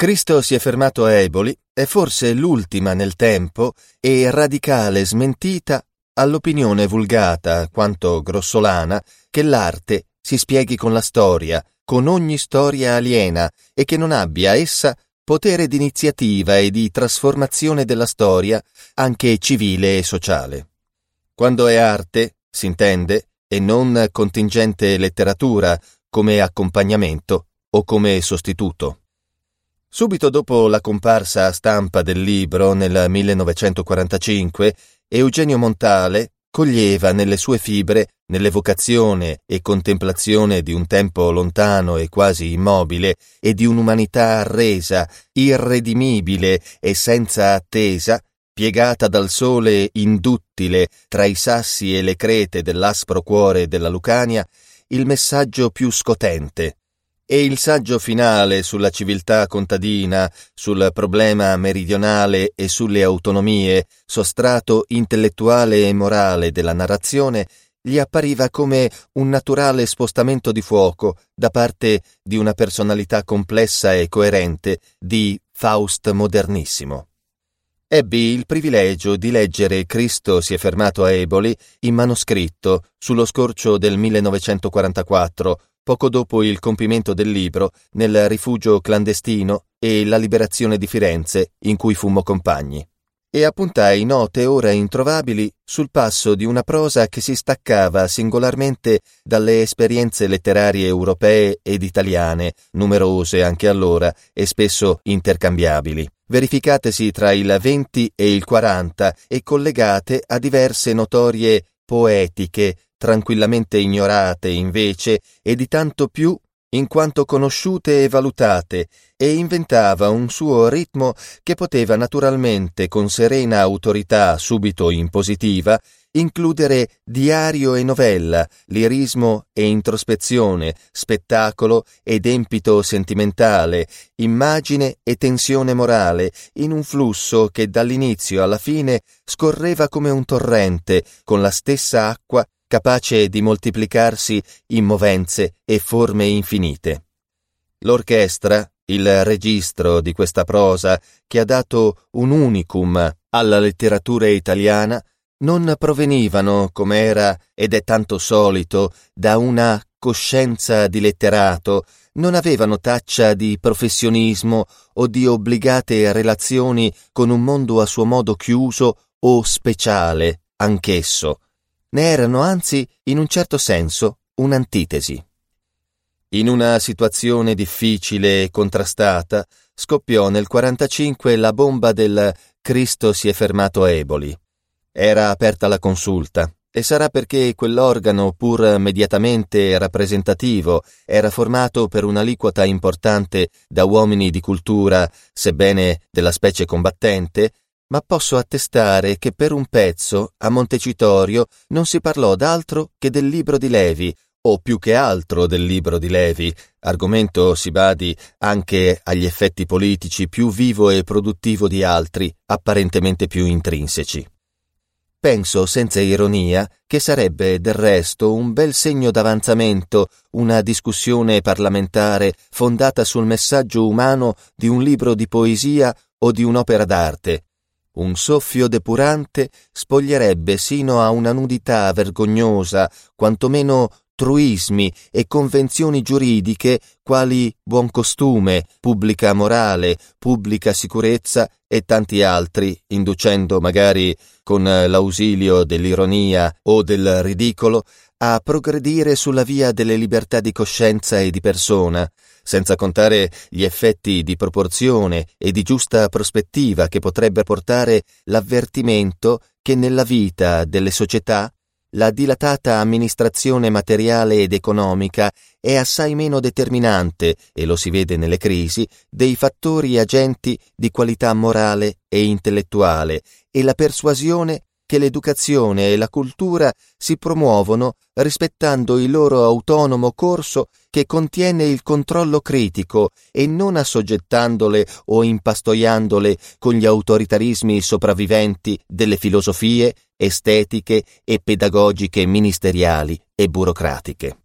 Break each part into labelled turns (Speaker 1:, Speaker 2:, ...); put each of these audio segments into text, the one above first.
Speaker 1: Cristo si è fermato a Eboli è forse l'ultima nel tempo e radicale smentita all'opinione vulgata quanto grossolana che l'arte si spieghi con la storia, con ogni storia aliena e che non abbia essa potere di iniziativa e di trasformazione della storia, anche civile e sociale. Quando è arte, si intende, e non contingente letteratura come accompagnamento o come sostituto. Subito dopo la comparsa a stampa del libro nel 1945, Eugenio Montale coglieva nelle sue fibre, nell'evocazione e contemplazione di un tempo lontano e quasi immobile e di un'umanità arresa, irredimibile e senza attesa, piegata dal sole induttile tra i sassi e le crete dell'aspro cuore della Lucania, il messaggio più scotente, e il saggio finale sulla civiltà contadina, sul problema meridionale e sulle autonomie, sostrato intellettuale e morale della narrazione, gli appariva come un naturale spostamento di fuoco da parte di una personalità complessa e coerente di Faust modernissimo. Ebbi il privilegio di leggere Cristo si è fermato a Eboli in manoscritto sullo scorcio del 1944 poco dopo il compimento del libro, nel rifugio clandestino e la liberazione di Firenze, in cui fummo compagni. E appuntai note ora introvabili sul passo di una prosa che si staccava singolarmente dalle esperienze letterarie europee ed italiane, numerose anche allora e spesso intercambiabili, verificatesi tra il 20 e il 40 e collegate a diverse notorie poetiche tranquillamente ignorate invece e di tanto più in quanto conosciute e valutate, e inventava un suo ritmo che poteva naturalmente con serena autorità subito impositiva includere diario e novella, lirismo e introspezione, spettacolo ed empito sentimentale, immagine e tensione morale, in un flusso che dall'inizio alla fine scorreva come un torrente, con la stessa acqua capace di moltiplicarsi in movenze e forme infinite. L'orchestra, il registro di questa prosa che ha dato un unicum alla letteratura italiana, non provenivano, come era ed è tanto solito, da una coscienza di letterato, non avevano taccia di professionismo o di obbligate relazioni con un mondo a suo modo chiuso o speciale, anch'esso, ne erano anzi, in un certo senso, un'antitesi. In una situazione difficile e contrastata, scoppiò nel 45 la bomba del Cristo si è fermato a Eboli. Era aperta la consulta, e sarà perché quell'organo, pur mediatamente rappresentativo, era formato per un'aliquota importante da uomini di cultura, sebbene della specie combattente, ma posso attestare che per un pezzo a Montecitorio non si parlò d'altro che del libro di Levi, o più che altro del libro di Levi, argomento, si badi, anche agli effetti politici più vivo e produttivo di altri, apparentemente più intrinseci. Penso senza ironia che sarebbe del resto un bel segno d'avanzamento una discussione parlamentare fondata sul messaggio umano di un libro di poesia o di un'opera d'arte, un soffio depurante spoglierebbe sino a una nudità vergognosa, quantomeno truismi e convenzioni giuridiche quali buon costume, pubblica morale, pubblica sicurezza e tanti altri, inducendo magari con l'ausilio dell'ironia o del ridicolo a progredire sulla via delle libertà di coscienza e di persona, senza contare gli effetti di proporzione e di giusta prospettiva che potrebbe portare l'avvertimento che nella vita delle società la dilatata amministrazione materiale ed economica è assai meno determinante, e lo si vede nelle crisi, dei fattori agenti di qualità morale e intellettuale, e la persuasione che l'educazione e la cultura si promuovono rispettando il loro autonomo corso che contiene il controllo critico e non assoggettandole o impastoiandole con gli autoritarismi sopravviventi delle filosofie estetiche e pedagogiche ministeriali e burocratiche.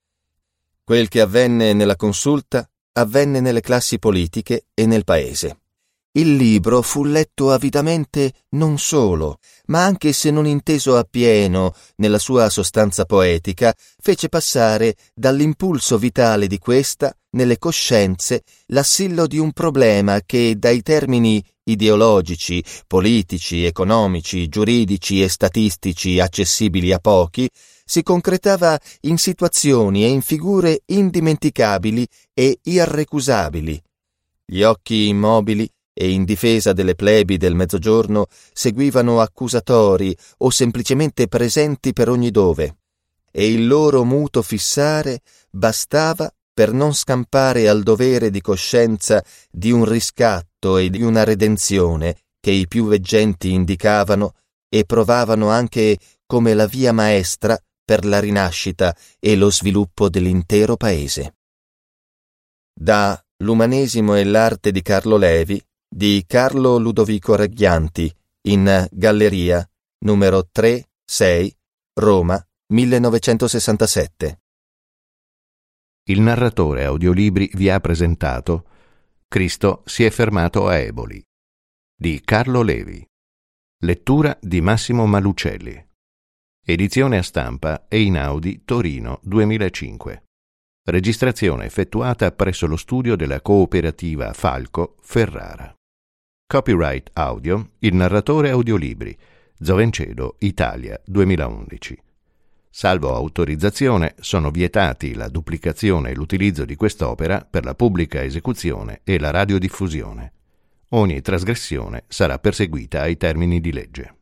Speaker 1: Quel che avvenne nella consulta avvenne nelle classi politiche e nel paese. Il libro fu letto avidamente non solo, ma anche se non inteso appieno nella sua sostanza poetica, fece passare dall'impulso vitale di questa, nelle coscienze, l'assillo di un problema che dai termini ideologici, politici, economici, giuridici e statistici accessibili a pochi, si concretava in situazioni e in figure indimenticabili e irrecusabili. Gli occhi immobili e in difesa delle plebi del mezzogiorno seguivano accusatori o semplicemente presenti per ogni dove, e il loro muto fissare bastava per non scampare al dovere di coscienza di un riscatto e di una redenzione che i più veggenti indicavano e provavano anche come la via maestra per la rinascita e lo sviluppo dell'intero paese. Da L'umanesimo e l'arte di Carlo Levi di Carlo Ludovico Reggianti in Galleria numero 3 6 Roma 1967.
Speaker 2: Il narratore audiolibri vi ha presentato Cristo si è fermato a Eboli di Carlo Levi. Lettura di Massimo Malucelli. Edizione a stampa e in Audi Torino 2005. Registrazione effettuata presso lo studio della cooperativa Falco Ferrara. Copyright audio Il narratore audiolibri Zovencedo Italia 2011 Salvo autorizzazione sono vietati la duplicazione e l'utilizzo di quest'opera per la pubblica esecuzione e la radiodiffusione. Ogni trasgressione sarà perseguita ai termini di legge.